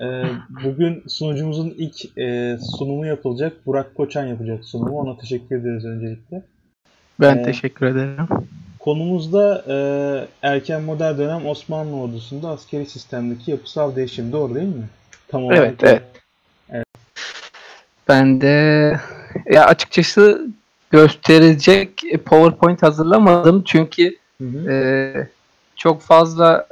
Ee, bugün sunucumuzun ilk e, sunumu yapılacak. Burak Koçan yapacak sunumu. Ona teşekkür ederiz öncelikle. Ben ee, teşekkür ederim. Konumuzda e, erken modern dönem Osmanlı ordusunda askeri sistemdeki yapısal değişim. Doğru değil mi? Tam olarak. Evet, evet. evet. Ben de ya açıkçası gösterecek PowerPoint hazırlamadım çünkü hı hı. E, çok fazla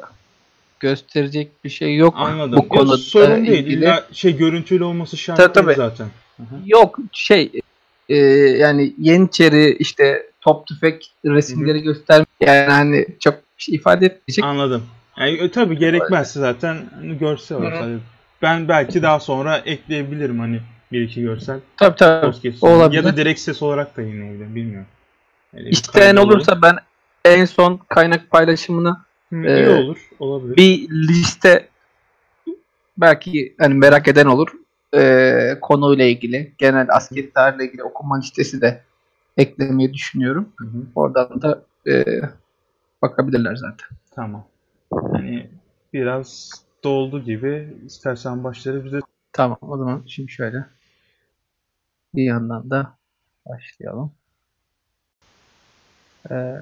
gösterecek bir şey yok Anladım. bu konuda. sorun değil. Ilgili. İlla şey görüntülü olması şart tabii, tabii. zaten. Hı-hı. Yok şey e, yani Yeniçeri işte top tüfek resimleri göstermek yani hani çok şey ifade etmeyecek. Anladım. Yani, e, tabii gerekmezse zaten görsel olur. Hani ben belki daha sonra ekleyebilirim hani bir iki görsel. Tabii tabii. Olabilir. Ya da direkt ses olarak da yayınlayabilirim bilmiyorum. Yani İsteyen olursa ben en son kaynak paylaşımını Hı, ee, iyi olur. Olabilir. Bir liste belki hani merak eden olur. Ee, konuyla ilgili, genel askeri tarihle ilgili okuma listesi de eklemeyi düşünüyorum. Hı hı. Oradan da e, bakabilirler zaten. Tamam. Yani biraz doldu gibi. İstersen başları bize. Tamam o zaman şimdi şöyle bir yandan da başlayalım. Ee,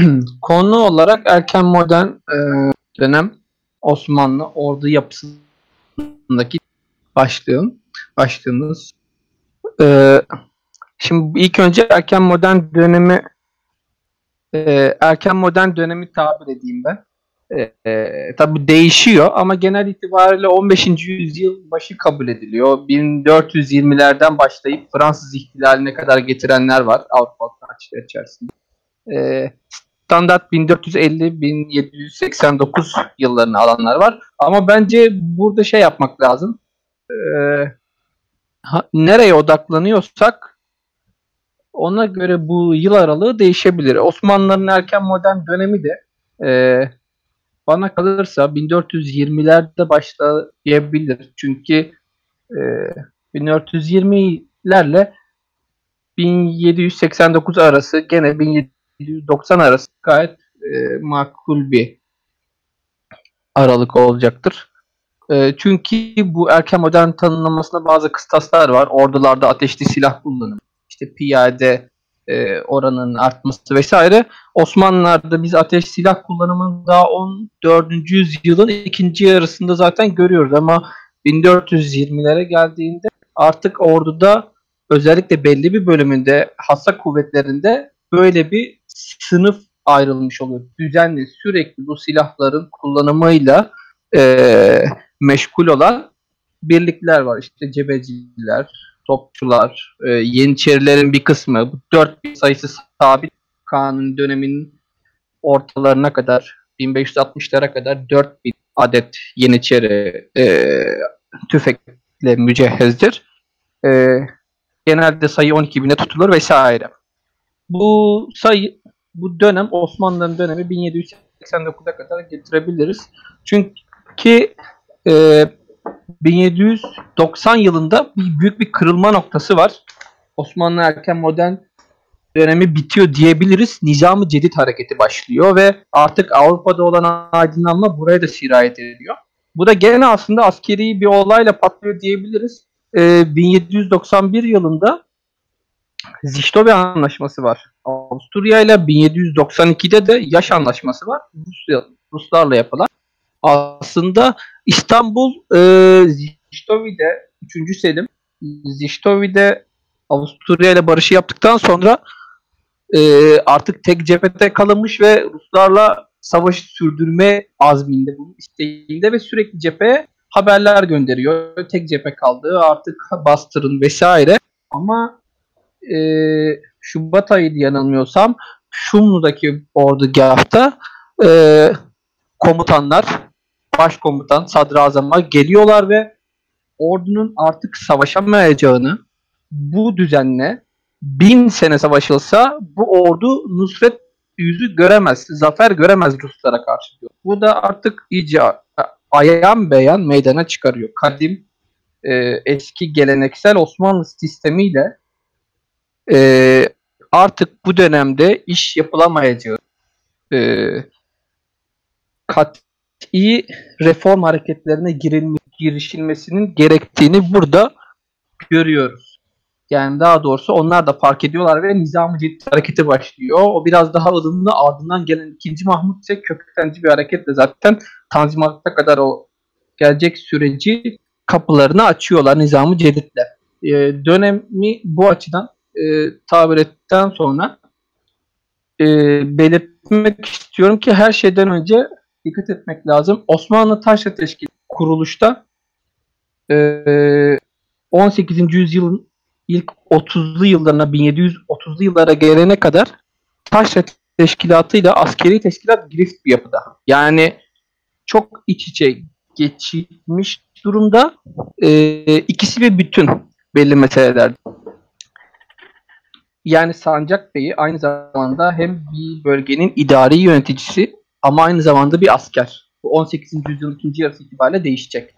Konu olarak erken modern e, dönem Osmanlı ordu yapısındaki başlığım, başlığımız. E, şimdi ilk önce erken modern dönemi e, erken modern dönemi tabir edeyim ben. E, e, değişiyor ama genel itibariyle 15. yüzyıl başı kabul ediliyor. 1420'lerden başlayıp Fransız ihtilaline kadar getirenler var Avrupa tarihçileri içerisinde. E, standart 1450-1789 yıllarını alanlar var. Ama bence burada şey yapmak lazım. Ee, nereye odaklanıyorsak ona göre bu yıl aralığı değişebilir. Osmanlıların erken modern dönemi de e, bana kalırsa 1420'lerde başlayabilir. Çünkü e, 1420'lerle 1789 arası gene 1700 190 arası gayet e, makul bir aralık olacaktır. E, çünkü bu erken modern tanımlamasında bazı kıstaslar var. Ordularda ateşli silah kullanımı, işte piyade e, oranının artması vesaire. Osmanlılar'da biz ateş silah kullanımını daha 14. yüzyılın ikinci yarısında zaten görüyoruz ama 1420'lere geldiğinde artık orduda özellikle belli bir bölümünde hassa kuvvetlerinde böyle bir sınıf ayrılmış oluyor. Düzenli sürekli bu silahların kullanımıyla e, meşgul olan birlikler var. İşte cebeciler, topçular, e, yeniçerilerin bir kısmı. Bu dört bin sayısı sabit kanun döneminin ortalarına kadar 1560'lara kadar 4000 adet yeniçeri e, tüfekle mücehhezdir. E, genelde sayı 12 bine tutulur vesaire. Bu sayı bu dönem Osmanlı'nın dönemi 1789'a kadar getirebiliriz. Çünkü e, 1790 yılında bir büyük bir kırılma noktası var. Osmanlı erken modern dönemi bitiyor diyebiliriz. Nizam-ı Cedid hareketi başlıyor ve artık Avrupa'da olan aydınlanma buraya da sirayet ediyor. Bu da gene aslında askeri bir olayla patlıyor diyebiliriz. Ee, 1791 yılında Ziştobe Anlaşması var. Avusturya ile 1792'de de yaş anlaşması var. Rusya, Ruslarla yapılan. Aslında İstanbul e, Ziştovi'de 3. Selim Ziştovi'de Avusturya ile barışı yaptıktan sonra e, artık tek cephete kalınmış ve Ruslarla savaşı sürdürme azminde bunun isteğinde ve sürekli cepheye haberler gönderiyor. Tek cephe kaldı artık bastırın vesaire. Ama e, Şubat ayıydı yanılmıyorsam Şumlu'daki ordugahta e, komutanlar başkomutan sadrazama geliyorlar ve ordunun artık savaşamayacağını bu düzenle bin sene savaşılsa bu ordu Nusret yüzü göremez, zafer göremez Ruslara karşı diyor. Bu da artık iyice ayan beyan meydana çıkarıyor. Kadim e, eski geleneksel Osmanlı sistemiyle e, artık bu dönemde iş yapılamayacağı e, kat iyi reform hareketlerine girilme, girişilmesinin gerektiğini burada görüyoruz. Yani daha doğrusu onlar da fark ediyorlar ve Nizam-ı Cedid hareketi başlıyor. O biraz daha ılımlı ardından gelen 2. Mahmut ise köktenci bir hareketle zaten Tanzimat'a kadar o gelecek süreci kapılarını açıyorlar Nizam-ı Cedid'le. Ee, dönemi bu açıdan e, tabir ettikten sonra e, belirtmek istiyorum ki her şeyden önce dikkat etmek lazım. Osmanlı Taşra Teşkil kuruluşta e, 18. yüzyılın ilk 30'lu yıllarına 1730'lu yıllara gelene kadar Taşra Teşkilatı askeri teşkilat girift bir yapıda. Yani çok iç içe geçilmiş durumda. E, ikisi bir bütün belli meseleler. Yani Sancak Bey'i aynı zamanda hem bir bölgenin idari yöneticisi ama aynı zamanda bir asker. Bu 18. yüzyılın ikinci yarısı itibariyle değişecek.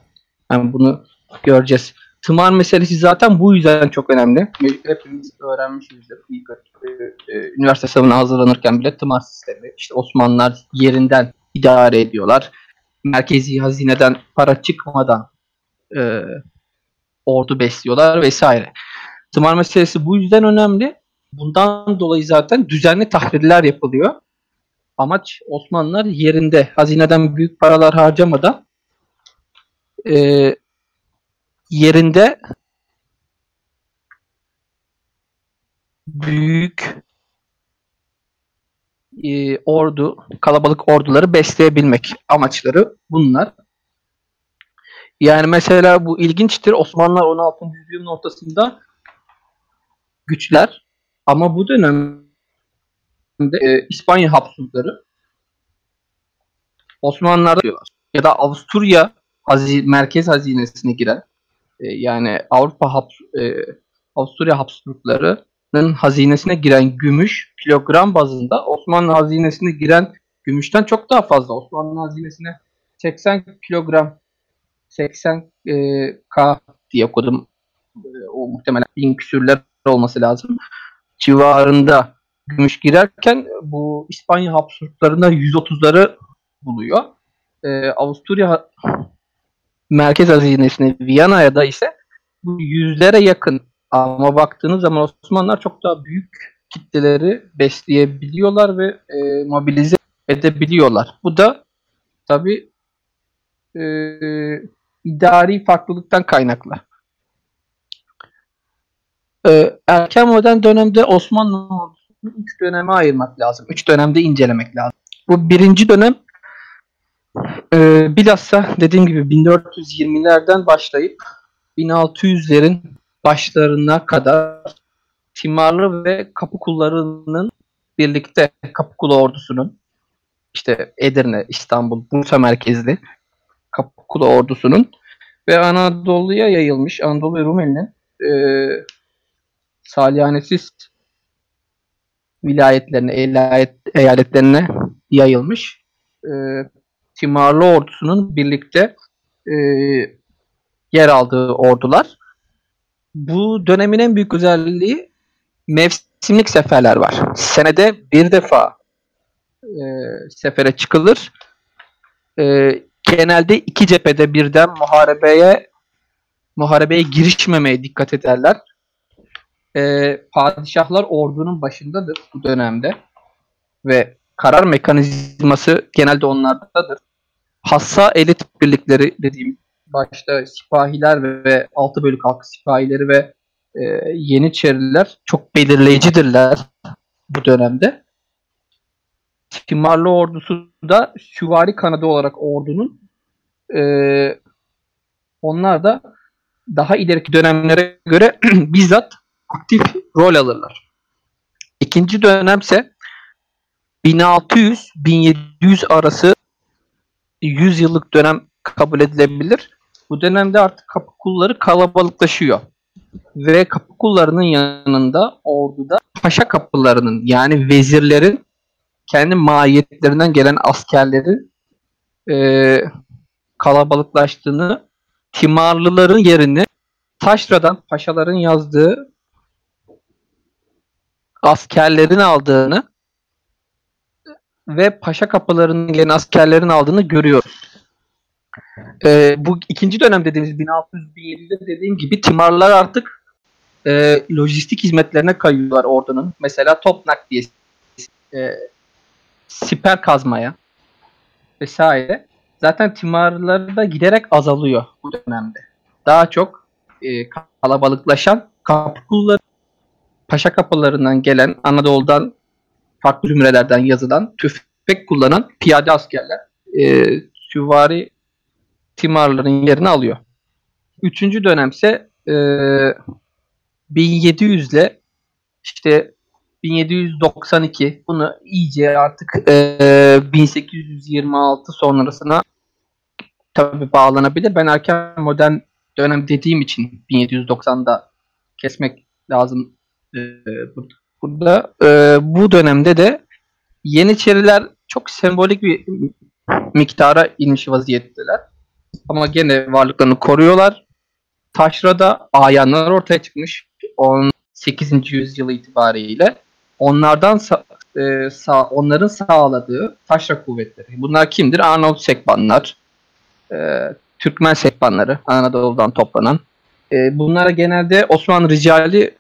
Yani bunu göreceğiz. Tımar meselesi zaten bu yüzden çok önemli. Hepimiz öğrenmişizdir. İlk, e, e, üniversite sınavına hazırlanırken bile tımar sistemi. İşte Osmanlılar yerinden idare ediyorlar. Merkezi hazineden para çıkmadan e, ordu besliyorlar vesaire. Tımar meselesi bu yüzden önemli. Bundan dolayı zaten düzenli tahrirler yapılıyor. Amaç Osmanlılar yerinde hazineden büyük paralar harcamadan e, yerinde büyük e, ordu, kalabalık orduları besleyebilmek amaçları bunlar. Yani mesela bu ilginçtir. Osmanlılar 16. yüzyılın ortasında güçler ama bu dönemde e, İspanya Habsburgları Osmanlılar'da diyorlar. Ya da Avusturya hazi, merkez hazinesine giren e, yani Avrupa Habs e, Avusturya Habsburgları'nın hazinesine giren gümüş kilogram bazında Osmanlı hazinesine giren gümüşten çok daha fazla. Osmanlı hazinesine 80 kilogram 80 e, K diye okudum. E, o muhtemelen bin küsürler olması lazım. Civarında gümüş girerken bu İspanya Habsburglarında 130'ları buluyor. E, Avusturya merkez hazinesine Viyana'ya da ise bu yüzlere yakın ama baktığınız zaman Osmanlılar çok daha büyük kitleleri besleyebiliyorlar ve e, mobilize edebiliyorlar. Bu da tabi e, idari farklılıktan kaynaklı. E, erken modern dönemde Osmanlı ordusunu üç döneme ayırmak lazım. Üç dönemde incelemek lazım. Bu birinci dönem e, bilhassa dediğim gibi 1420'lerden başlayıp 1600'lerin başlarına kadar Timarlı ve Kapıkullarının birlikte Kapıkulu ordusunun işte Edirne, İstanbul, Bursa merkezli Kapıkulu ordusunun ve Anadolu'ya yayılmış Anadolu ve Rumeli'nin e, salyanesiz vilayetlerine, eyalet, eyaletlerine yayılmış e, Timarlı ordusunun birlikte e, yer aldığı ordular. Bu dönemin en büyük özelliği mevsimlik seferler var. Senede bir defa e, sefere çıkılır. E, genelde iki cephede birden muharebeye muharebeye girişmemeye dikkat ederler. E, padişahlar ordunun başındadır bu dönemde ve karar mekanizması genelde onlardadır. Hassa elit birlikleri dediğim başta sipahiler ve, ve altı bölük halk sipahileri ve e, Yeniçeriler çok belirleyicidirler bu dönemde. Timarlı ordusu da süvari kanadı olarak ordunun e, onlar da daha ileriki dönemlere göre bizzat aktif rol alırlar. İkinci dönemse 1600-1700 arası 100 yıllık dönem kabul edilebilir. Bu dönemde artık kapı kulları kalabalıklaşıyor. Ve kapı kullarının yanında orduda paşa kapılarının yani vezirlerin kendi mahiyetlerinden gelen askerlerin e, kalabalıklaştığını Timarlıların yerini Taşra'dan paşaların yazdığı askerlerin aldığını ve paşa kapılarının gelen askerlerin aldığını görüyoruz. e, bu ikinci dönem dediğimiz 1600-1700'de dediğim gibi timarlar artık e, lojistik hizmetlerine kayıyorlar ordunun. Mesela top nakliyesi, e, siper kazmaya vesaire. Zaten timarları da giderek azalıyor bu dönemde. Daha çok e, kalabalıklaşan kapıkulları paşa kapılarından gelen Anadolu'dan farklı zümrelerden yazılan tüfek kullanan piyade askerler e, süvari timarların yerini alıyor. Üçüncü dönemse e, 1700 ile işte 1792 bunu iyice artık e, 1826 sonrasına tabi bağlanabilir. Ben erken modern dönem dediğim için 1790'da kesmek lazım burada. E, bu dönemde de Yeniçeriler çok sembolik bir miktara inmiş vaziyetteler. Ama gene varlıklarını koruyorlar. Taşra'da ayanlar ortaya çıkmış. 18. yüzyıl itibariyle. Onlardan sa- e, onların sağladığı taşra kuvvetleri. Bunlar kimdir? Arnavut sekbanlar, e, Türkmen sekbanları, Anadolu'dan toplanan. Bunlara genelde Osmanlı ricali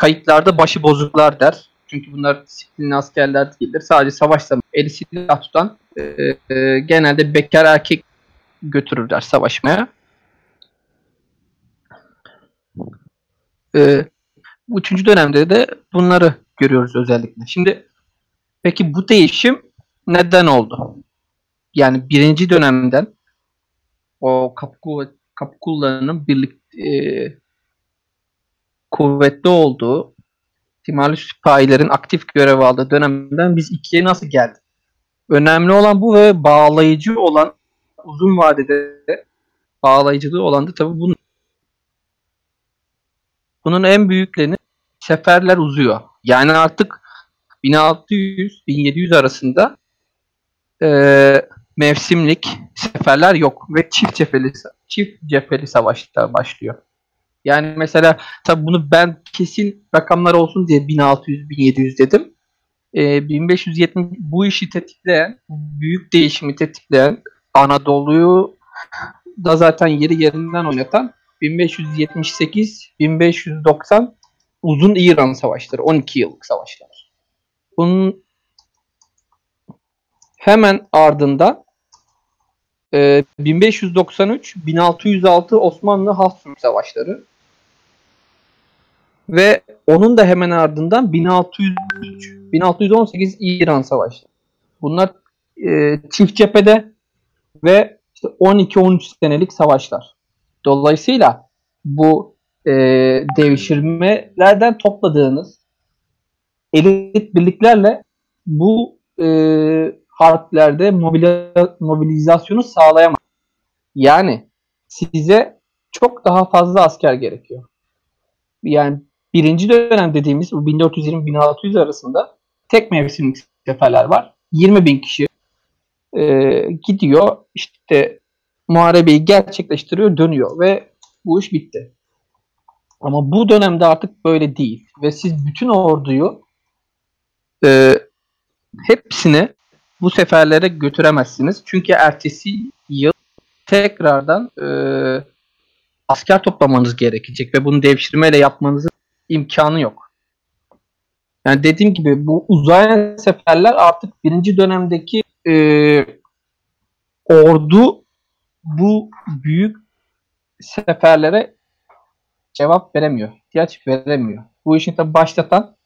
kayıtlarda başı bozuklar der. Çünkü bunlar disiplinli askerler değildir. Sadece savaş zamanı eli silah tutan e, e, genelde bekar erkek götürürler savaşmaya. E, üçüncü dönemde de bunları görüyoruz özellikle. Şimdi peki bu değişim neden oldu? Yani birinci dönemden o kapı, kapı birlik e, kuvvetli olduğu Timarlı sipahilerin aktif görev aldığı dönemden biz ikiye nasıl geldik? Önemli olan bu ve bağlayıcı olan uzun vadede bağlayıcılığı olan da tabii bunun. Bunun en büyüklerini seferler uzuyor. Yani artık 1600-1700 arasında e, mevsimlik seferler yok ve çift cepheli çift cepheli savaşlar başlıyor. Yani mesela tabi bunu ben kesin rakamlar olsun diye 1600-1700 dedim. E, 1570 bu işi tetikleyen, büyük değişimi tetikleyen Anadolu'yu da zaten yeri yerinden oynatan 1578-1590 uzun İran savaşları. 12 yıllık savaşlar. Bunun hemen ardında e, 1593-1606 Osmanlı Hasım Savaşları ve onun da hemen ardından 1603 1618 İran Savaşı. Bunlar e, çift cephede ve işte 12-13 senelik savaşlar. Dolayısıyla bu e, devşirmelerden topladığınız elit birliklerle bu e, harplerde mobilizasyonu sağlayamaz. Yani size çok daha fazla asker gerekiyor. Yani birinci dönem dediğimiz bu 1420-1600 arasında tek mevsimlik seferler var. 20 bin kişi e, gidiyor işte muharebeyi gerçekleştiriyor dönüyor ve bu iş bitti. Ama bu dönemde artık böyle değil ve siz bütün orduyu e, hepsini bu seferlere götüremezsiniz. Çünkü ertesi yıl tekrardan e, asker toplamanız gerekecek ve bunu devşirmeyle yapmanızın imkanı yok. Yani dediğim gibi bu uzayan seferler artık birinci dönemdeki e, ordu bu büyük seferlere cevap veremiyor. ihtiyaç veremiyor. Bu işin tabi başlatan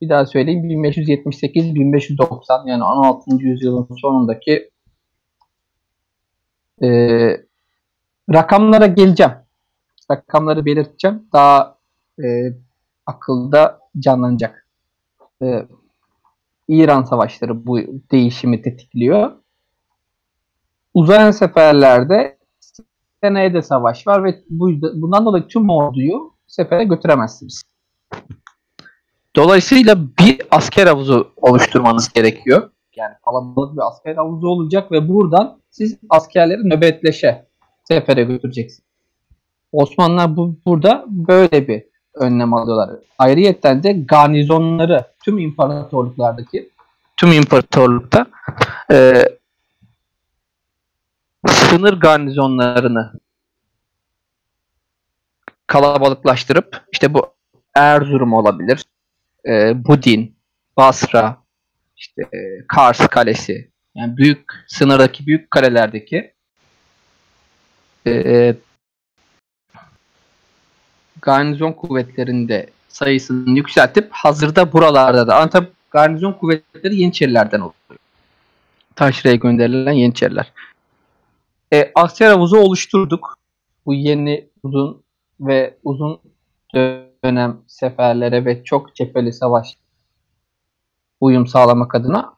bir daha söyleyeyim 1578-1590 yani 16. yüzyılın sonundaki e, rakamlara geleceğim. Rakamları belirteceğim. Daha e, akılda canlanacak. E, İran savaşları bu değişimi tetikliyor. Uzayan seferlerde seneye de savaş var ve bu, bundan dolayı tüm orduyu sefere götüremezsiniz. Dolayısıyla bir asker havuzu oluşturmanız gerekiyor. Yani kalabalık bir asker havuzu olacak ve buradan siz askerleri nöbetleşe sefere götüreceksiniz. Osmanlılar bu, burada böyle bir önlem alıyorlar. Ayrıyeten de garnizonları tüm imparatorluklardaki tüm imparatorlukta e, sınır garnizonlarını kalabalıklaştırıp işte bu Erzurum olabilir, e, Budin, Basra, işte e, Kars Kalesi, yani büyük sınırdaki büyük kalelerdeki e, garnizon kuvvetlerinde sayısını yükseltip hazırda buralarda da tabi garnizon kuvvetleri Yeniçerilerden oluyor. Taşra'ya gönderilen Yeniçeriler. E, asker havuzu oluşturduk. Bu yeni uzun ve uzun dönem seferlere ve çok cepheli savaş uyum sağlamak adına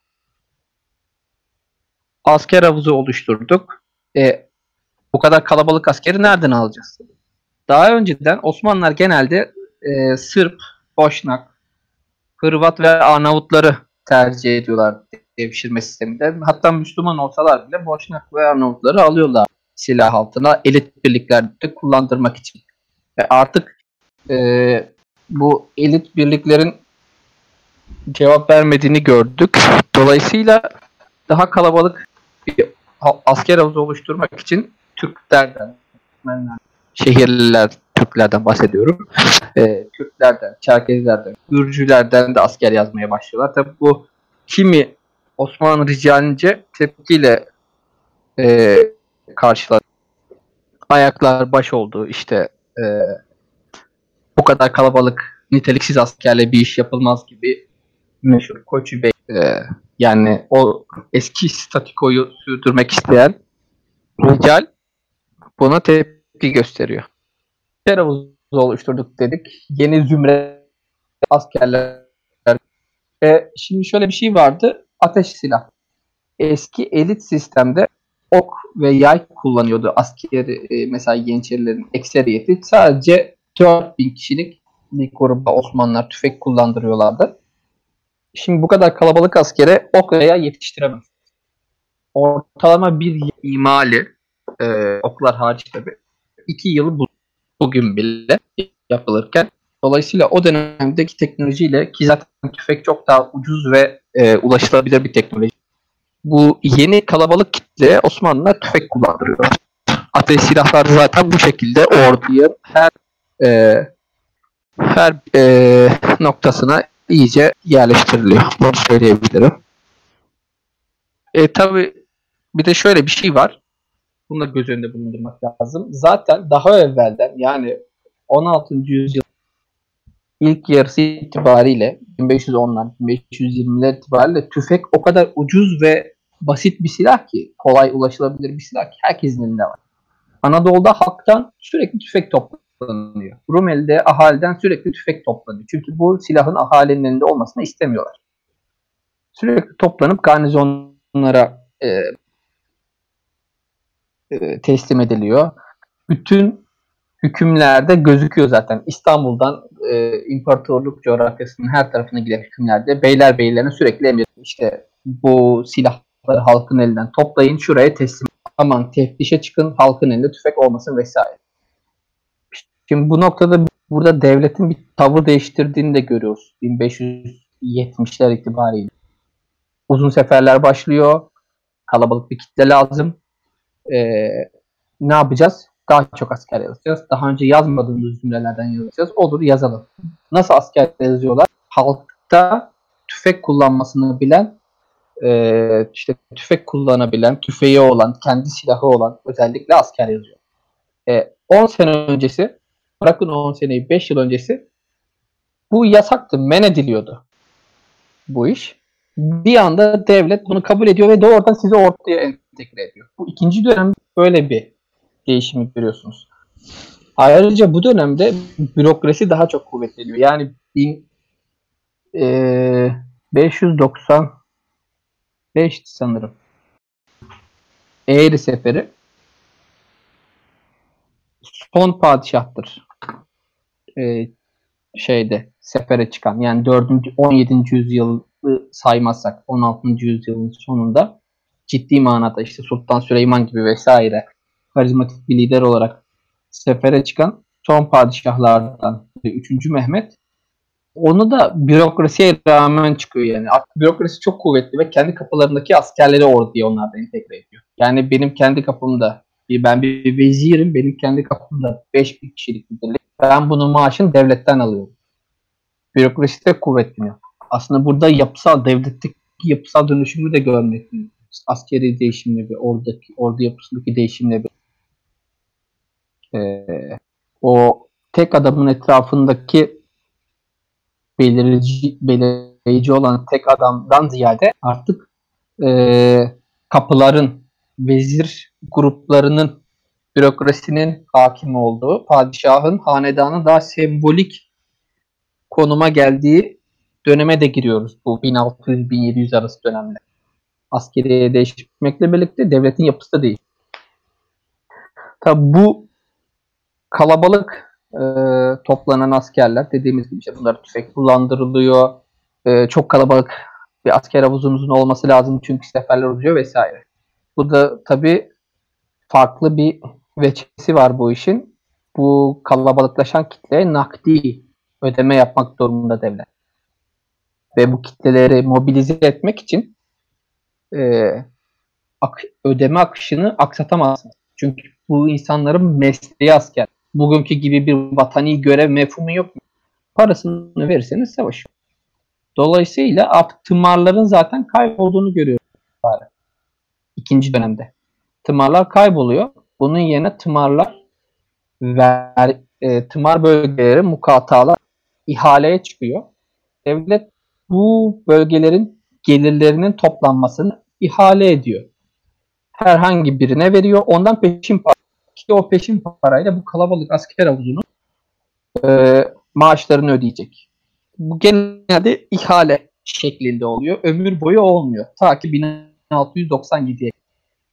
asker havuzu oluşturduk. E, bu kadar kalabalık askeri nereden alacağız? Daha önceden Osmanlılar genelde e, Sırp, Boşnak, Hırvat ve Arnavutları tercih ediyorlar devşirme sisteminde. Hatta Müslüman olsalar bile Boşnak ve Arnavutları alıyorlar silah altına elit birliklerde kullandırmak için. Ve artık e, bu elit birliklerin cevap vermediğini gördük. Dolayısıyla daha kalabalık bir asker havuzu oluşturmak için Türklerden, şehirliler Türklerden bahsediyorum. E, Türklerden, Çerkezlerden, Gürcülerden de asker yazmaya başlıyorlar. Tabi bu kimi Osmanlı ricalince tepkiyle e, karşıladı. Ayaklar baş oldu işte e, bu kadar kalabalık niteliksiz askerle bir iş yapılmaz gibi meşhur Koçu Bey e, yani o eski statikoyu sürdürmek isteyen rical buna tepki gösteriyor. Asker havuzu oluşturduk dedik. Yeni zümre askerler. E, şimdi şöyle bir şey vardı. Ateş silah. Eski elit sistemde ok ve yay kullanıyordu asker e, mesela Yeniçerilerin ekseriyeti. Sadece 4000 kişilik bir gruba Osmanlılar tüfek kullandırıyorlardı. Şimdi bu kadar kalabalık askere ok veya yetiştiremez. Ortalama bir imali e, oklar hariç tabi iki yıl bu, bugün bile yapılırken dolayısıyla o dönemdeki teknolojiyle ki zaten tüfek çok daha ucuz ve e, ulaşılabilir bir teknoloji. Bu yeni kalabalık kitle Osmanlılar tüfek kullandırıyor. Ateş silahlar zaten bu şekilde orduya her e, her e, noktasına iyice yerleştiriliyor. Bunu söyleyebilirim. E, tabi bir de şöyle bir şey var. Bunu da göz önünde bulundurmak lazım. Zaten daha evvelden yani 16. yüzyıl ilk yarısı itibariyle 1510'dan 1520'ler itibariyle tüfek o kadar ucuz ve basit bir silah ki kolay ulaşılabilir bir silah ki herkesin elinde var. Anadolu'da halktan sürekli tüfek toplanıyor. Rumeli'de ahaliden sürekli tüfek toplanıyor. Çünkü bu silahın ahalinin elinde olmasını istemiyorlar. Sürekli toplanıp garnizonlara e, e, teslim ediliyor. Bütün hükümlerde gözüküyor zaten. İstanbul'dan e, imparatorluk coğrafyasının her tarafına giden hükümlerde beyler beylerine sürekli emir işte bu silahları halkın elinden toplayın şuraya teslim aman teftişe çıkın halkın elinde tüfek olmasın vesaire. Şimdi bu noktada burada devletin bir tavır değiştirdiğini de görüyoruz 1570'ler itibariyle. Uzun seferler başlıyor. Kalabalık bir kitle lazım e, ne yapacağız? Daha çok asker yazacağız. Daha önce yazmadığımız cümlelerden yazacağız. Olur yazalım. Nasıl asker yazıyorlar? Halkta tüfek kullanmasını bilen e, işte tüfek kullanabilen, tüfeği olan, kendi silahı olan özellikle asker yazıyor. E, 10 sene öncesi, bırakın 10 seneyi 5 yıl öncesi bu yasaktı, men ediliyordu bu iş. Bir anda devlet bunu kabul ediyor ve doğrudan sizi ortaya entegre ediyor. Bu ikinci dönem böyle bir değişimi görüyorsunuz. Ayrıca bu dönemde bürokrasi daha çok kuvvetleniyor. Yani 1595 sanırım. Eğri Seferi son padişahtır. Ee, şeyde sefere çıkan yani 4. 17. yüzyılı saymazsak 16. yüzyılın sonunda ciddi manada işte Sultan Süleyman gibi vesaire karizmatik bir lider olarak sefere çıkan son padişahlardan 3. Mehmet onu da bürokrasiye rağmen çıkıyor yani. Bürokrasi çok kuvvetli ve kendi kapılarındaki askerleri orduya onlar da entegre ediyor. Yani benim kendi kapımda ben bir vezirim, benim kendi kapımda 5000 kişilik bir. Ben bunun maaşını devletten alıyorum. Bürokrasi de kuvvetleniyor. Aslında burada yapısal, devletteki yapısal dönüşümü de görmek Askeri değişimle bir, oradaki, ordu yapısındaki değişimle bir e, o tek adamın etrafındaki belirici, belirleyici olan tek adamdan ziyade artık e, kapıların, vezir gruplarının, bürokrasinin hakim olduğu, padişahın, hanedanın daha sembolik konuma geldiği döneme de giriyoruz bu 1600-1700 arası dönemde. Askeriye değişmekle birlikte devletin yapısı da değişiyor. Tabi bu kalabalık e, toplanan askerler dediğimiz gibi işte bunlar tüfek kullandırılıyor. E, çok kalabalık bir asker havuzunuzun olması lazım çünkü seferler uzuyor vesaire. Bu da tabi farklı bir veçesi var bu işin. Bu kalabalıklaşan kitleye nakdi ödeme yapmak durumunda devlet. Ve bu kitleleri mobilize etmek için e, ak- ödeme akışını aksatamazsınız. Çünkü bu insanların mesleği asker bugünkü gibi bir vatani görev mefhumu yok. Parasını verirseniz savaş. Dolayısıyla artık tımarların zaten kaybolduğunu görüyoruz. İkinci dönemde. Tımarlar kayboluyor. Bunun yerine tımarlar ver, e, tımar bölgeleri mukatalar ihaleye çıkıyor. Devlet bu bölgelerin gelirlerinin toplanmasını ihale ediyor. Herhangi birine veriyor. Ondan peşin para ki o peşin parayla bu kalabalık asker havuzunun e, maaşlarını ödeyecek. Bu genelde ihale şeklinde oluyor. Ömür boyu olmuyor. Ta ki 1697'ye.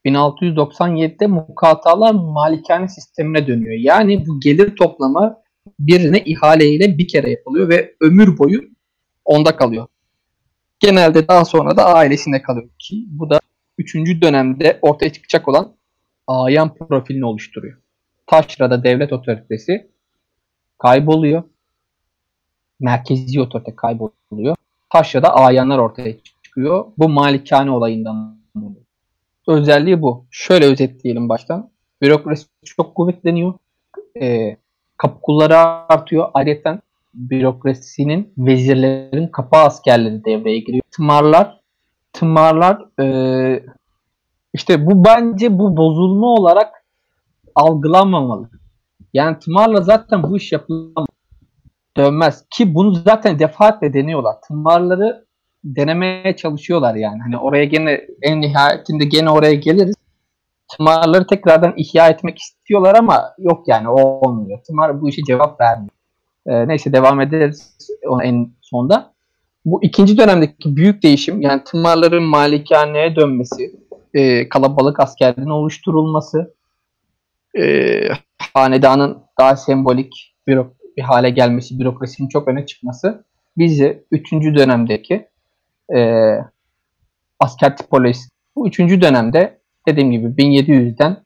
1697'de mukatalar malikane sistemine dönüyor. Yani bu gelir toplama birine ihaleyle bir kere yapılıyor ve ömür boyu onda kalıyor. Genelde daha sonra da ailesinde kalıyor ki bu da 3. dönemde ortaya çıkacak olan ayan profilini oluşturuyor. Taşra'da devlet otoritesi kayboluyor. Merkezi otorite kayboluyor. Taşra'da ayanlar ortaya çıkıyor. Bu malikane olayından. Özelliği bu. Şöyle özetleyelim baştan. Bürokrasi çok kuvvetleniyor. E, kapı kulları artıyor. Ayrıca bürokrasinin, vezirlerin kapı askerleri devreye giriyor. Tımarlar, tımarlar e, işte bu bence bu bozulma olarak algılanmamalı. Yani tımarla zaten bu iş yapılamaz. Dönmez. Ki bunu zaten defaatle deniyorlar. Tımarları denemeye çalışıyorlar yani. Hani oraya gene en nihayetinde gene oraya geliriz. Tımarları tekrardan ihya etmek istiyorlar ama yok yani o olmuyor. Tımar bu işe cevap vermiyor. Ee, neyse devam ederiz en sonda. Bu ikinci dönemdeki büyük değişim yani tımarların malikaneye dönmesi, e, kalabalık askerliğin oluşturulması, e, hanedanın daha sembolik bir, bir hale gelmesi, bürokrasinin çok öne çıkması bizi 3. dönemdeki e, asker tipolojisi. Bu 3. dönemde dediğim gibi 1700'den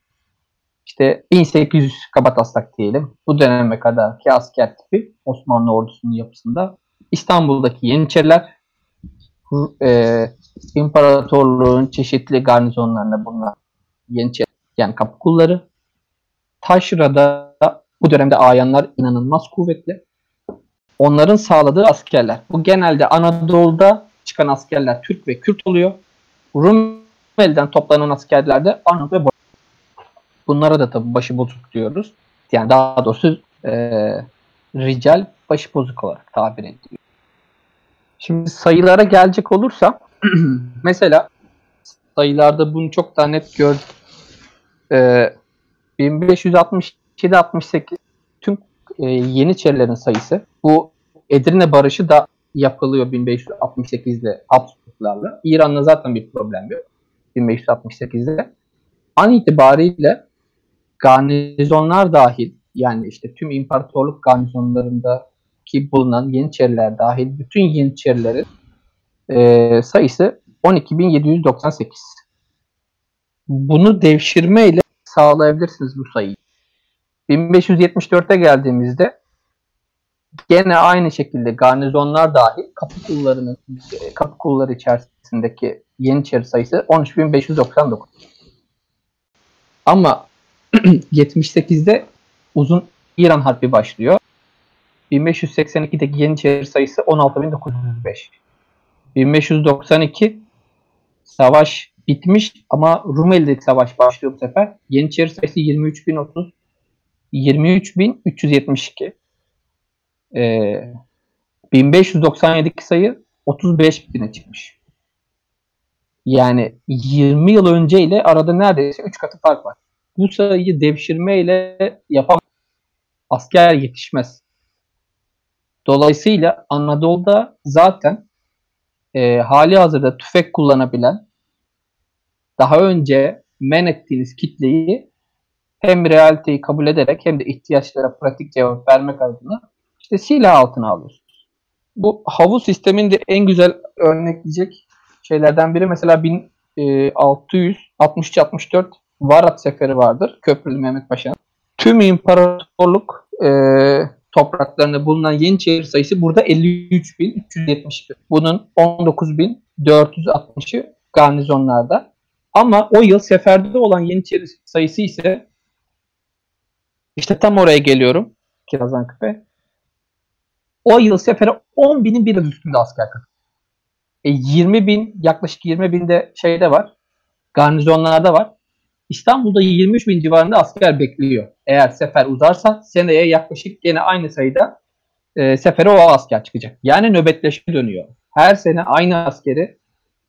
işte 1800 kabataslak diyelim. Bu döneme kadar ki asker tipi Osmanlı ordusunun yapısında İstanbul'daki Yeniçeriler e, imparatorluğun çeşitli garnizonlarında bulunan Yeniçeri yani kapı kulları. Taşra'da bu dönemde ayanlar inanılmaz kuvvetli. Onların sağladığı askerler. Bu genelde Anadolu'da çıkan askerler Türk ve Kürt oluyor. Rumeli'den toplanan askerler de Arnavut ve Bunlara da tabii başı bozuk diyoruz. Yani daha doğrusu e, rical başı bozuk olarak tabir ediliyor. Şimdi sayılara gelecek olursam mesela sayılarda bunu çok daha net gördüm. Ee, 1567-68 tüm e, Yeniçerilerin sayısı. Bu Edirne Barışı da yapılıyor 1568'de Habsburglarla. İran'la zaten bir problem yok. 1568'de. An itibariyle garnizonlar dahil yani işte tüm imparatorluk garnizonlarında ki bulunan Yeniçeriler dahil bütün Yeniçerilerin e, sayısı 12.798. Bunu devşirmeyle sağlayabilirsiniz bu sayıyı. 1574'e geldiğimizde gene aynı şekilde garnizonlar dahil kapı kullarının kapı kulları içerisindeki Yeniçeri sayısı 13.599. Ama 78'de uzun İran Harbi başlıyor. 1582'deki Yeniçeri sayısı 16.905. 1592 savaş bitmiş ama Rumeli'deki savaş başlıyor bu sefer. Yeniçeri sayısı 23.030 23.372 ee, 1597'deki sayı 35 bine çıkmış. Yani 20 yıl önce ile arada neredeyse 3 katı fark var. Bu sayıyı devşirme ile yapamaz. Asker yetişmez. Dolayısıyla Anadolu'da zaten e, hali hazırda tüfek kullanabilen daha önce men ettiğiniz kitleyi hem realiteyi kabul ederek hem de ihtiyaçlara pratik cevap vermek adına işte silah altına alıyorsunuz. Bu havuz sisteminde en güzel örnekleyecek şeylerden biri mesela 1663-64 e, Varat seferi vardır. Köprülü Mehmet Paşa'nın. Tüm imparatorluk e, topraklarında bulunan Yeniçeri sayısı burada 53.371. Bunun 19.460'ı garnizonlarda. Ama o yıl seferde olan Yeniçeri sayısı ise işte tam oraya geliyorum. Kirazan Küpe. O yıl sefere 10 binin biraz üstünde asker katıldı. E 20 bin, yaklaşık 20 binde şeyde var. Garnizonlarda var. İstanbul'da 23 bin civarında asker bekliyor. Eğer sefer uzarsa seneye yaklaşık yine aynı sayıda e, sefere o asker çıkacak. Yani nöbetleşme dönüyor. Her sene aynı askeri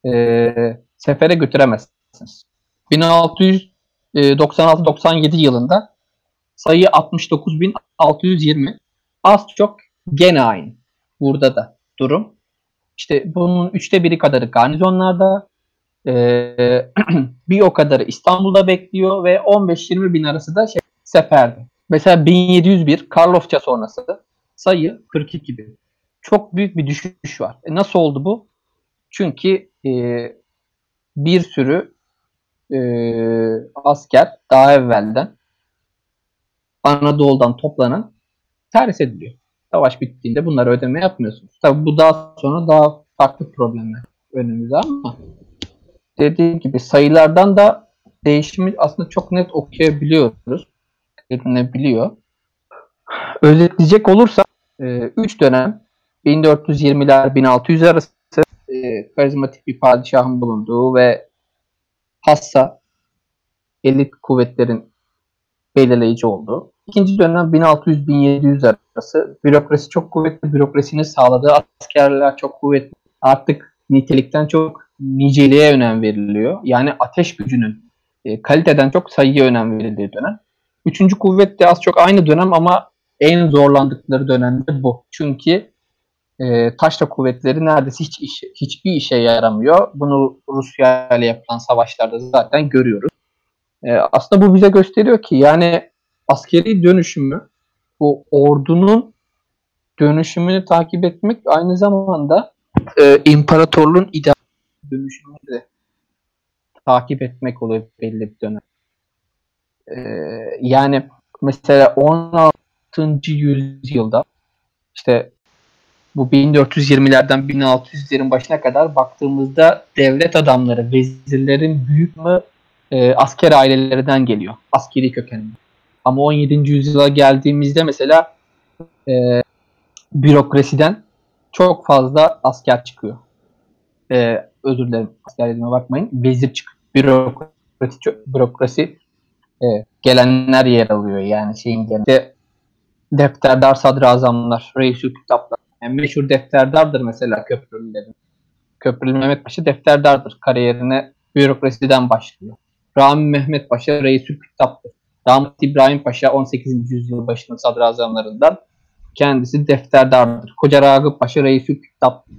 e, sefere götüremezsiniz. 1696-97 yılında sayı 69.620 az çok gene aynı. Burada da durum. İşte bunun üçte biri kadarı garnizonlarda, ee, bir o kadarı İstanbul'da bekliyor ve 15-20 bin arası da şey, seferde. Mesela 1701 Karlofça sonrası sayı 42 bin. Çok büyük bir düşüş var. E nasıl oldu bu? Çünkü e, bir sürü e, asker daha evvelden Anadolu'dan toplanan terhis ediliyor. Savaş bittiğinde bunları ödeme yapmıyorsunuz. Tabi bu daha sonra daha farklı problemler önümüzde ama dediğim gibi sayılardan da değişimi aslında çok net okuyabiliyoruz. Edinebiliyor. Özetleyecek olursa 3 e, dönem 1420'ler 1600 arası e, karizmatik bir padişahın bulunduğu ve hassa elit kuvvetlerin belirleyici olduğu. İkinci dönem 1600-1700 arası bürokrasi çok kuvvetli, bürokrasinin sağladığı askerler çok kuvvetli. Artık nitelikten çok niceliğe önem veriliyor. Yani ateş gücünün e, kaliteden çok sayıya önem verildiği dönem. Üçüncü kuvvet de az çok aynı dönem ama en zorlandıkları dönemde bu. Çünkü e, taşra kuvvetleri neredeyse hiç iş, hiçbir işe yaramıyor. Bunu Rusya ile yapılan savaşlarda zaten görüyoruz. E, aslında bu bize gösteriyor ki yani askeri dönüşümü bu ordunun dönüşümünü takip etmek aynı zamanda e, imparatorluğun ideal dönüşümünü de takip etmek oluyor belli bir dönem. Ee, yani mesela 16. yüzyılda işte bu 1420'lerden 1600'lerin başına kadar baktığımızda devlet adamları, vezirlerin büyük mü e, asker ailelerinden geliyor. Askeri kökenli. Ama 17. yüzyıla geldiğimizde mesela e, bürokrasiden çok fazla asker çıkıyor. E, özür dilerim asker dediğime bakmayın. Vezir çık bürokrasi, bürokrasi e, gelenler yer alıyor yani şeyin genelde defterdar sadrazamlar, reisül kitaplar. Yani meşhur defterdardır mesela Köprülülerin. Köprülü Mehmet Paşa defterdardır. Kariyerine bürokrasiden başlıyor. Rami Mehmet Paşa reisül kitaptır. Damat İbrahim Paşa 18. yüzyıl başının sadrazamlarından kendisi defterdardır. Koca Ragıp Paşa reisül kitaptır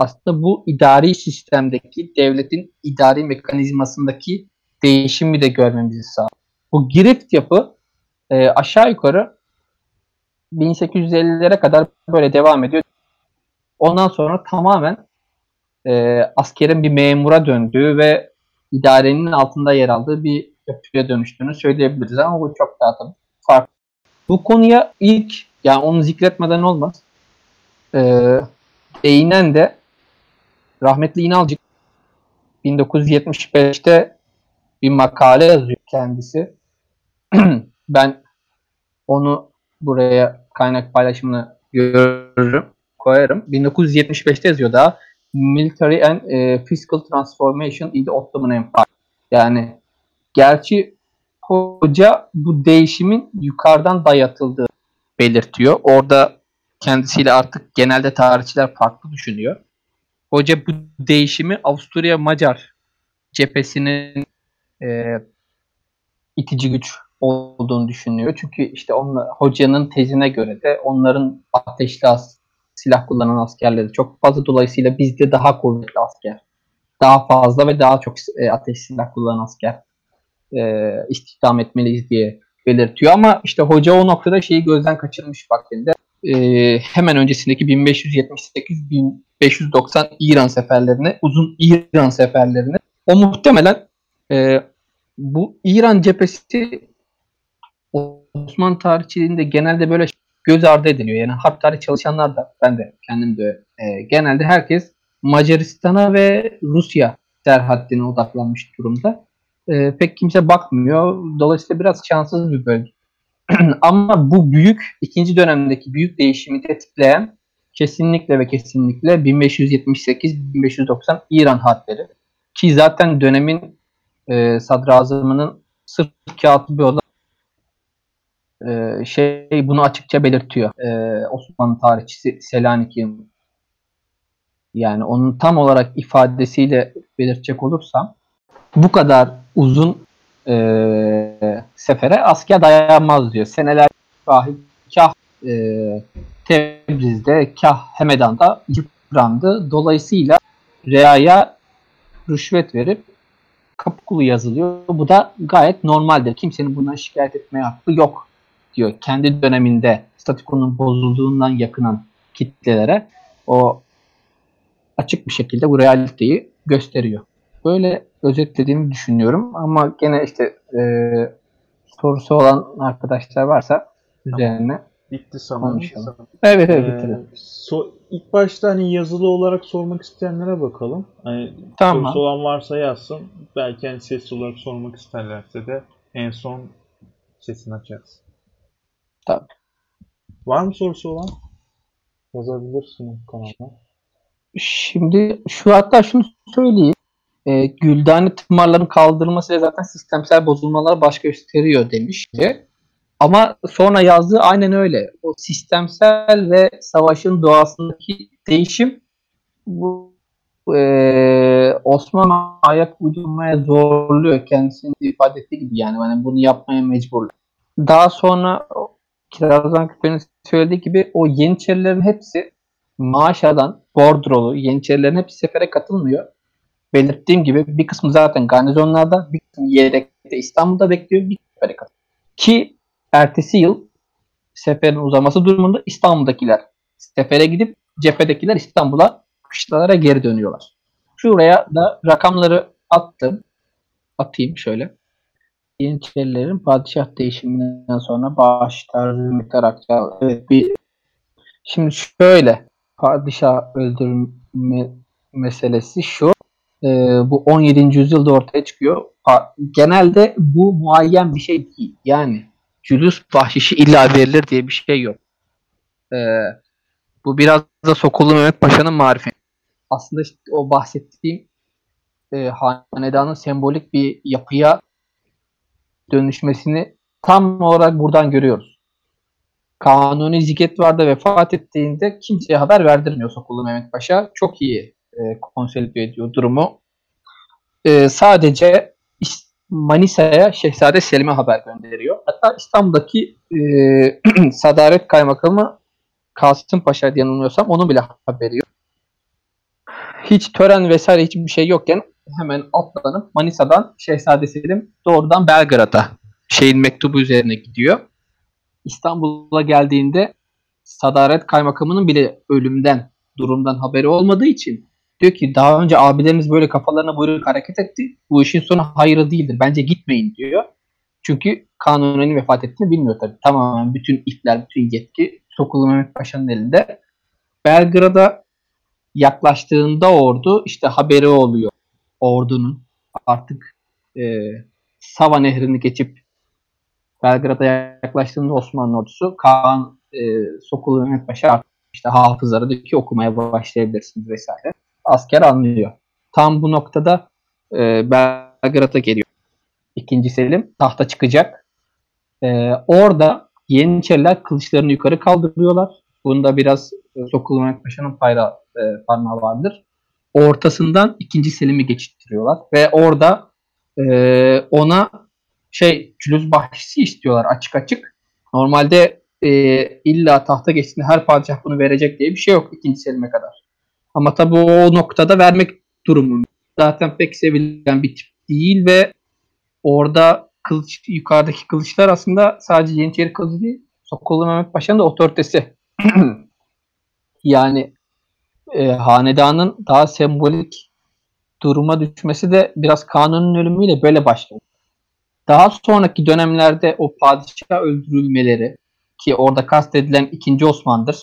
aslında bu idari sistemdeki devletin idari mekanizmasındaki değişimi de görmemizi sağlıyor. Bu girift yapı e, aşağı yukarı 1850'lere kadar böyle devam ediyor. Ondan sonra tamamen e, askerin bir memura döndüğü ve idarenin altında yer aldığı bir yapıya dönüştüğünü söyleyebiliriz ama bu çok daha tabii farklı. Bu konuya ilk yani onu zikretmeden olmaz. Ee, değinen de rahmetli İnalcık 1975'te bir makale yazıyor kendisi. ben onu buraya kaynak paylaşımını görürüm, koyarım. 1975'te yazıyor daha Military and e, Fiscal Transformation in the Ottoman Empire. Yani gerçi hoca bu değişimin yukarıdan dayatıldığı belirtiyor. Orada kendisiyle artık genelde tarihçiler farklı düşünüyor. Hoca bu değişimi Avusturya Macar cephesinin e, itici güç olduğunu düşünüyor. Çünkü işte onla, hocanın tezine göre de onların ateşli as, silah kullanan askerleri çok fazla. Dolayısıyla bizde daha kuvvetli asker, daha fazla ve daha çok e, ateş silah kullanan asker e, istihdam etmeliyiz diye belirtiyor. Ama işte hoca o noktada şeyi gözden kaçırmış vaktinde. E, hemen öncesindeki 1578-1590 İran seferlerini, uzun İran seferlerini o muhtemelen e, bu İran cephesi Osmanlı tarihçiliğinde genelde böyle göz ardı ediliyor. Yani harp tarih çalışanlar da ben de kendim de e, genelde herkes Macaristan'a ve Rusya serhaddine odaklanmış durumda. E, pek kimse bakmıyor. Dolayısıyla biraz şanssız bir bölge. Ama bu büyük ikinci dönemdeki büyük değişimi tetikleyen kesinlikle ve kesinlikle 1578-1590 İran harpleri. Ki zaten dönemin e, sadrazamının sırf kağıtlı bir olarak e, şey bunu açıkça belirtiyor. E, Osmanlı tarihçisi Selanik'in yani onun tam olarak ifadesiyle belirtecek olursam bu kadar uzun e, sefere asker dayanmaz diyor. Seneler kah, kah e, Tebriz'de, kah Hemedan'da yıprandı. Dolayısıyla Rea'ya rüşvet verip kapı kulu yazılıyor. Bu da gayet normaldir. Kimsenin bundan şikayet etmeye hakkı yok diyor. Kendi döneminde statikonun bozulduğundan yakınan kitlelere o açık bir şekilde bu realiteyi gösteriyor. Böyle özetlediğimi düşünüyorum ama gene işte e, sorusu olan arkadaşlar varsa üzerine Bitti sanırım. Evet evet bitti. Ee, so, ilk başta hani yazılı olarak sormak isteyenlere bakalım. Hani Tamam. sorusu olan varsa yazsın. Belki hani sesli olarak sormak isterlerse de en son sesini açarız. Tabii. Var mı sorusu olan? Yazabilirsin kanalda. Şimdi şu hatta şunu söyleyeyim. E, Güldane tımarların kaldırılmasıyla zaten sistemsel bozulmalar baş gösteriyor demişti. Ama sonra yazdığı aynen öyle. O sistemsel ve savaşın doğasındaki değişim bu e, Osmanlı ayak uydurmaya zorluyor kendisini ifade ettiği gibi yani. yani bunu yapmaya mecbur. Daha sonra Kirazan Küpe'nin söylediği gibi o Yeniçerilerin hepsi Maaşa'dan Bordrolu Yeniçerilerin hepsi sefere katılmıyor. Belirttiğim gibi bir kısmı zaten garnizonlarda, bir kısmı yedekte İstanbul'da bekliyor, bir sefere katılıyor. Ki ertesi yıl seferin uzaması durumunda İstanbul'dakiler sefere gidip cephedekiler İstanbul'a kışlalara geri dönüyorlar. Şuraya da rakamları attım. Atayım şöyle. Yeniçerilerin padişah değişiminden sonra bağış tarzı miktar akçe- Evet bir Şimdi şöyle padişah öldürme meselesi şu. E, bu 17. yüzyılda ortaya çıkıyor. Genelde bu muayyen bir şey değil. Yani cülüs bahşişi illa verilir diye bir şey yok. E, bu biraz da Sokullu Mehmet Paşa'nın marifeti. Aslında işte o bahsettiğim e, hanedanın sembolik bir yapıya dönüşmesini tam olarak buradan görüyoruz. Kanuni Zigetvar'da vefat ettiğinde kimseye haber verdirmiyor Sokullu Mehmet Paşa. Çok iyi e, konsolide ediyor durumu. E, sadece İs- Manisa'ya Şehzade Selim'e haber gönderiyor. Hatta İstanbul'daki e, Sadaret Kaymakamı Kasım Paşa diye yanılmıyorsam onun bile haberi yok. Hiç tören vesaire hiçbir şey yokken hemen atlanıp Manisa'dan Şehzade Selim doğrudan Belgrad'a şeyin mektubu üzerine gidiyor. İstanbul'a geldiğinde Sadaret Kaymakamı'nın bile ölümden, durumdan haberi olmadığı için diyor ki daha önce abilerimiz böyle kafalarına buyruk hareket etti. Bu işin sonu hayırlı değildir. Bence gitmeyin diyor. Çünkü Kanuni'nin vefat ettiğini bilmiyor tabii. Tamamen bütün ipler, bütün yetki Sokulu Mehmet Paşa'nın elinde. Belgrad'a yaklaştığında ordu işte haberi oluyor ordunun artık e, Sava Nehri'ni geçip Belgrad'a yaklaştığında Osmanlı ordusu Kaan e, Sokulu Mehmet Paşa işte hafızlara diyor ki okumaya başlayabilirsiniz vesaire. Asker anlıyor. Tam bu noktada e, Belgrad'a geliyor. İkinci Selim tahta çıkacak. E, orada Yeniçeriler kılıçlarını yukarı kaldırıyorlar. Bunda biraz e, Sokulu Mehmet Paşa'nın payra, e, parmağı vardır. Ortasından ikinci Selim'i geçittiriyorlar. Ve orada e, ona şey cülüz bahşişi istiyorlar açık açık. Normalde e, illa tahta geçtiğinde her padişah bunu verecek diye bir şey yok ikinci Selim'e kadar. Ama tabii o noktada vermek durumu. Zaten pek sevilen bir tip değil ve orada kılıç, yukarıdaki kılıçlar aslında sadece Yeniçeri kılıcı değil, Sokollu Mehmet Paşa'nın da otoritesi. yani e, hanedanın daha sembolik duruma düşmesi de biraz kanunun ölümüyle böyle başladı. Daha sonraki dönemlerde o padişah öldürülmeleri ki orada kastedilen ikinci Osman'dır.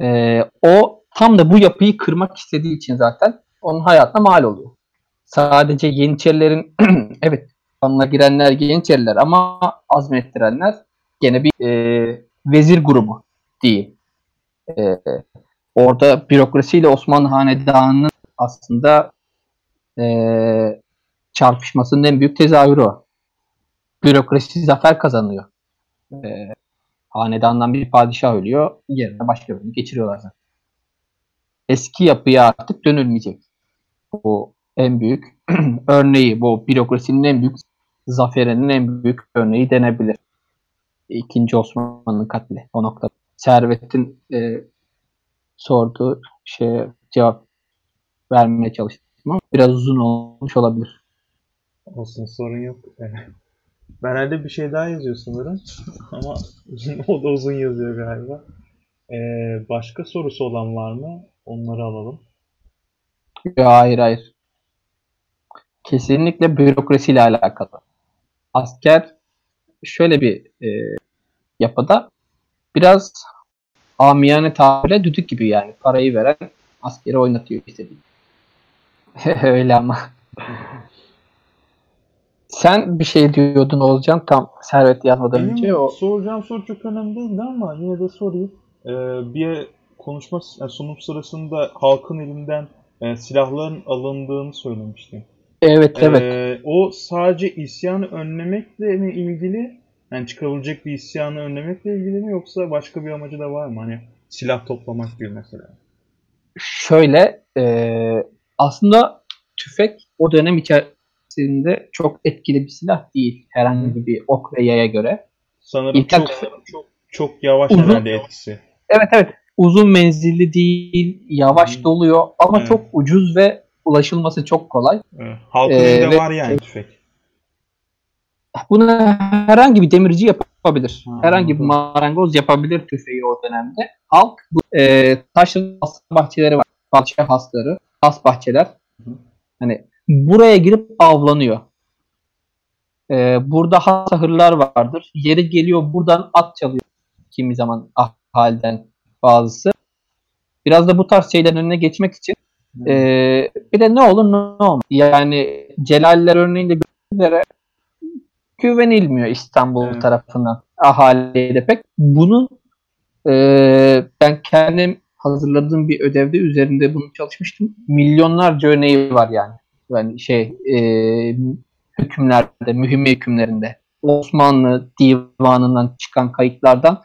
E, o tam da bu yapıyı kırmak istediği için zaten onun hayatına mal oluyor. Sadece Yeniçerilerin evet kanına girenler Yeniçeriler ama azmettirenler gene bir e, vezir grubu değil. E, orada bürokrasiyle Osmanlı Hanedanı'nın aslında e, çarpışmasının en büyük tezahürü o. Bürokrasi zafer kazanıyor. E, hanedandan bir padişah ölüyor. Yerine başka birini geçiriyorlar zaten. Eski yapıya artık dönülmeyecek. Bu en büyük örneği. Bu bürokrasinin en büyük zaferinin en büyük örneği denebilir. İkinci Osmanlı'nın katli o noktada. Servet'in e, sorduğu şeye cevap vermeye çalıştım ama biraz uzun olmuş olabilir. Olsun sorun yok. Ben herhalde bir şey daha yazıyor sanırım. Ama o da uzun yazıyor galiba. Ee, başka sorusu olan var mı? Onları alalım. Ya, hayır hayır. Kesinlikle bürokrasiyle alakalı. Asker şöyle bir e, yapıda biraz amiyane tabirle düdük gibi yani. Parayı veren askeri oynatıyor istediği. Öyle ama. Sen bir şey diyordun Olcan tam servet yazmadan Benim önce. O... soracağım soru çok önemli değildi ama yine de sorayım. Ee, bir konuşma yani sunum sırasında halkın elinden e, silahların alındığını söylemiştim. Evet evet. Ee, o sadece isyanı önlemekle mi ilgili? Yani çıkabilecek bir isyanı önlemekle ilgili mi yoksa başka bir amacı da var mı? Hani silah toplamak gibi mesela. Şöyle e, aslında tüfek o dönem içerisinde çok etkili bir silah değil. Herhangi bir ok ve yaya göre. Sanırım çok, tüfek. çok çok yavaş Uzun. herhalde etkisi. Evet evet. Uzun menzilli değil, yavaş Hı. doluyor ama Evet. çok ucuz ve ulaşılması çok kolay. Evet. Halkın Ee, ve- var yani tüfek. Bunu herhangi bir demirci yapabilir. Ha, herhangi bir marangoz yapabilir tüfeği o dönemde. Halk bu e, taşlı bahçeleri var. Padişah hasları, has bahçeler. Hı. Hani buraya girip avlanıyor. E, burada has ahırlar vardır. Yeri geliyor buradan at çalıyor. Kimi zaman ah, halden bazısı. Biraz da bu tarz şeylerin önüne geçmek için e, bir de ne olur ne olmaz. Yani Celaller örneğinde üzere güvenilmiyor İstanbul Evet. tarafından ahaliye de pek. Bunun e, ben kendim hazırladığım bir ödevde üzerinde bunu çalışmıştım. Milyonlarca örneği var yani. Yani şey e, hükümlerde, mühim hükümlerinde Osmanlı divanından çıkan kayıtlardan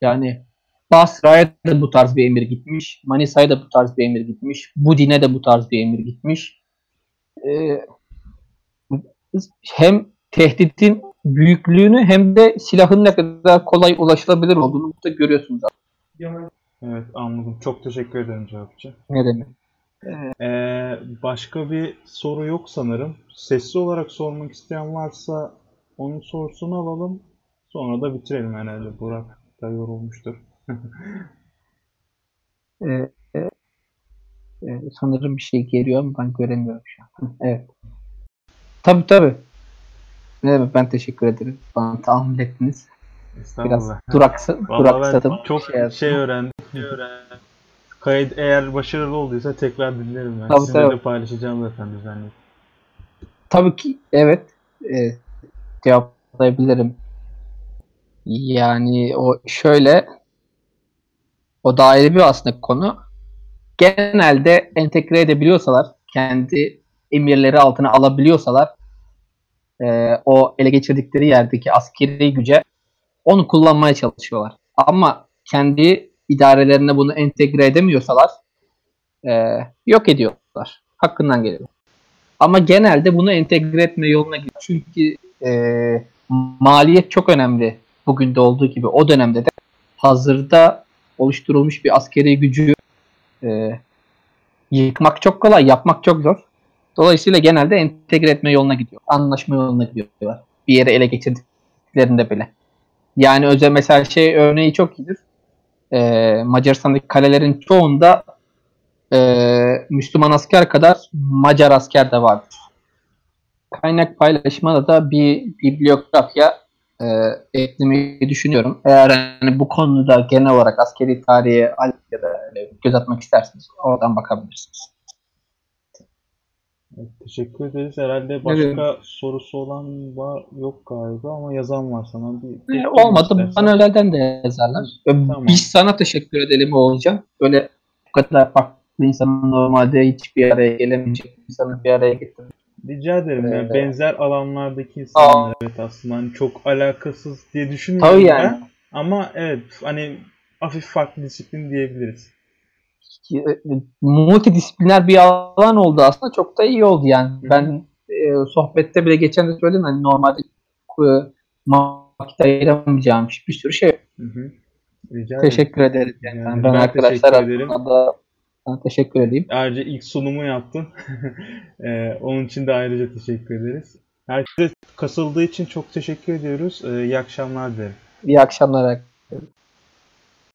yani Basra'ya da bu tarz bir emir gitmiş. Manisa'ya da bu tarz bir emir gitmiş. Budin'e de bu tarz bir emir gitmiş. Ee, hem tehditin büyüklüğünü hem de silahın ne kadar kolay ulaşılabilir olduğunu da görüyorsunuz. Evet anladım. Çok teşekkür ederim cevapçı. Ne demek? Ee, başka bir soru yok sanırım. Sesli olarak sormak isteyen varsa onun sorusunu alalım. Sonra da bitirelim herhalde. Burak da yorulmuştur. Ee, e, e, sanırım bir şey geliyor ama ben göremiyorum şu an. Evet. Tabii tabii. Ne demek ben teşekkür ederim. Bana tahammül ettiniz. Biraz duraksa, duraksadım. çok Şey şey, yaptım. öğrendim. Kayıt eğer başarılı olduysa tekrar dinlerim ben. Tabii, Sizinle tabii. de paylaşacağım zaten düzenli. Tabii ki evet. E, cevaplayabilirim. Yani o şöyle o da ayrı bir aslında konu. Genelde entegre edebiliyorsalar, kendi emirleri altına alabiliyorsalar e, o ele geçirdikleri yerdeki askeri güce onu kullanmaya çalışıyorlar. Ama kendi idarelerine bunu entegre edemiyorsalar e, yok ediyorlar. Hakkından geliyor. Ama genelde bunu entegre etme yoluna gidiyor. Çünkü e, maliyet çok önemli. Bugün de olduğu gibi o dönemde de hazırda oluşturulmuş bir askeri gücü e, yıkmak çok kolay, yapmak çok zor. Dolayısıyla genelde entegre etme yoluna gidiyor. Anlaşma yoluna gidiyorlar. Bir yere ele geçirdiklerinde bile. Yani özel mesela şey örneği çok iyidir. E, Macaristan'daki kalelerin çoğunda e, Müslüman asker kadar Macar asker de vardır. Kaynak paylaşımına da bir bibliografya e, eklemeyi düşünüyorum. Eğer hani bu konuda genel olarak askeri tarihe ya da göz atmak isterseniz oradan bakabilirsiniz. Evet, teşekkür ederiz. Herhalde başka sorusu olan var yok galiba ama yazan var sana. Bir, E, olmadı istersen. bana özelden de yazarlar. E, Tamam. Biz sana teşekkür edelim olacak. Böyle bu kadar farklı insanın normalde hiçbir araya gelemeyecek insanı bir araya getirmek. Rica ederim. Yani Ee, benzer alanlardaki insanlar evet aslında hani çok alakasız diye düşünmüyorum Tabii ben. yani. Ama evet hani hafif farklı disiplin diyebiliriz. e, multidisipliner bir alan oldu aslında çok da iyi oldu yani. Hı. Ben e, sohbette bile geçen de söyledim hani normalde e, vakit ayıramayacağım bir sürü şey. Hı hı. Rica ederim. Teşekkür ederiz. Yani. Yani ben, ben arkadaşlar ederim. adına da sana teşekkür edeyim. Ayrıca ilk sunumu yaptın. Ee, onun için de ayrıca teşekkür ederiz. Herkese kasıldığı için çok teşekkür ediyoruz. Ee, iyi akşamlar dilerim. İyi akşamlar.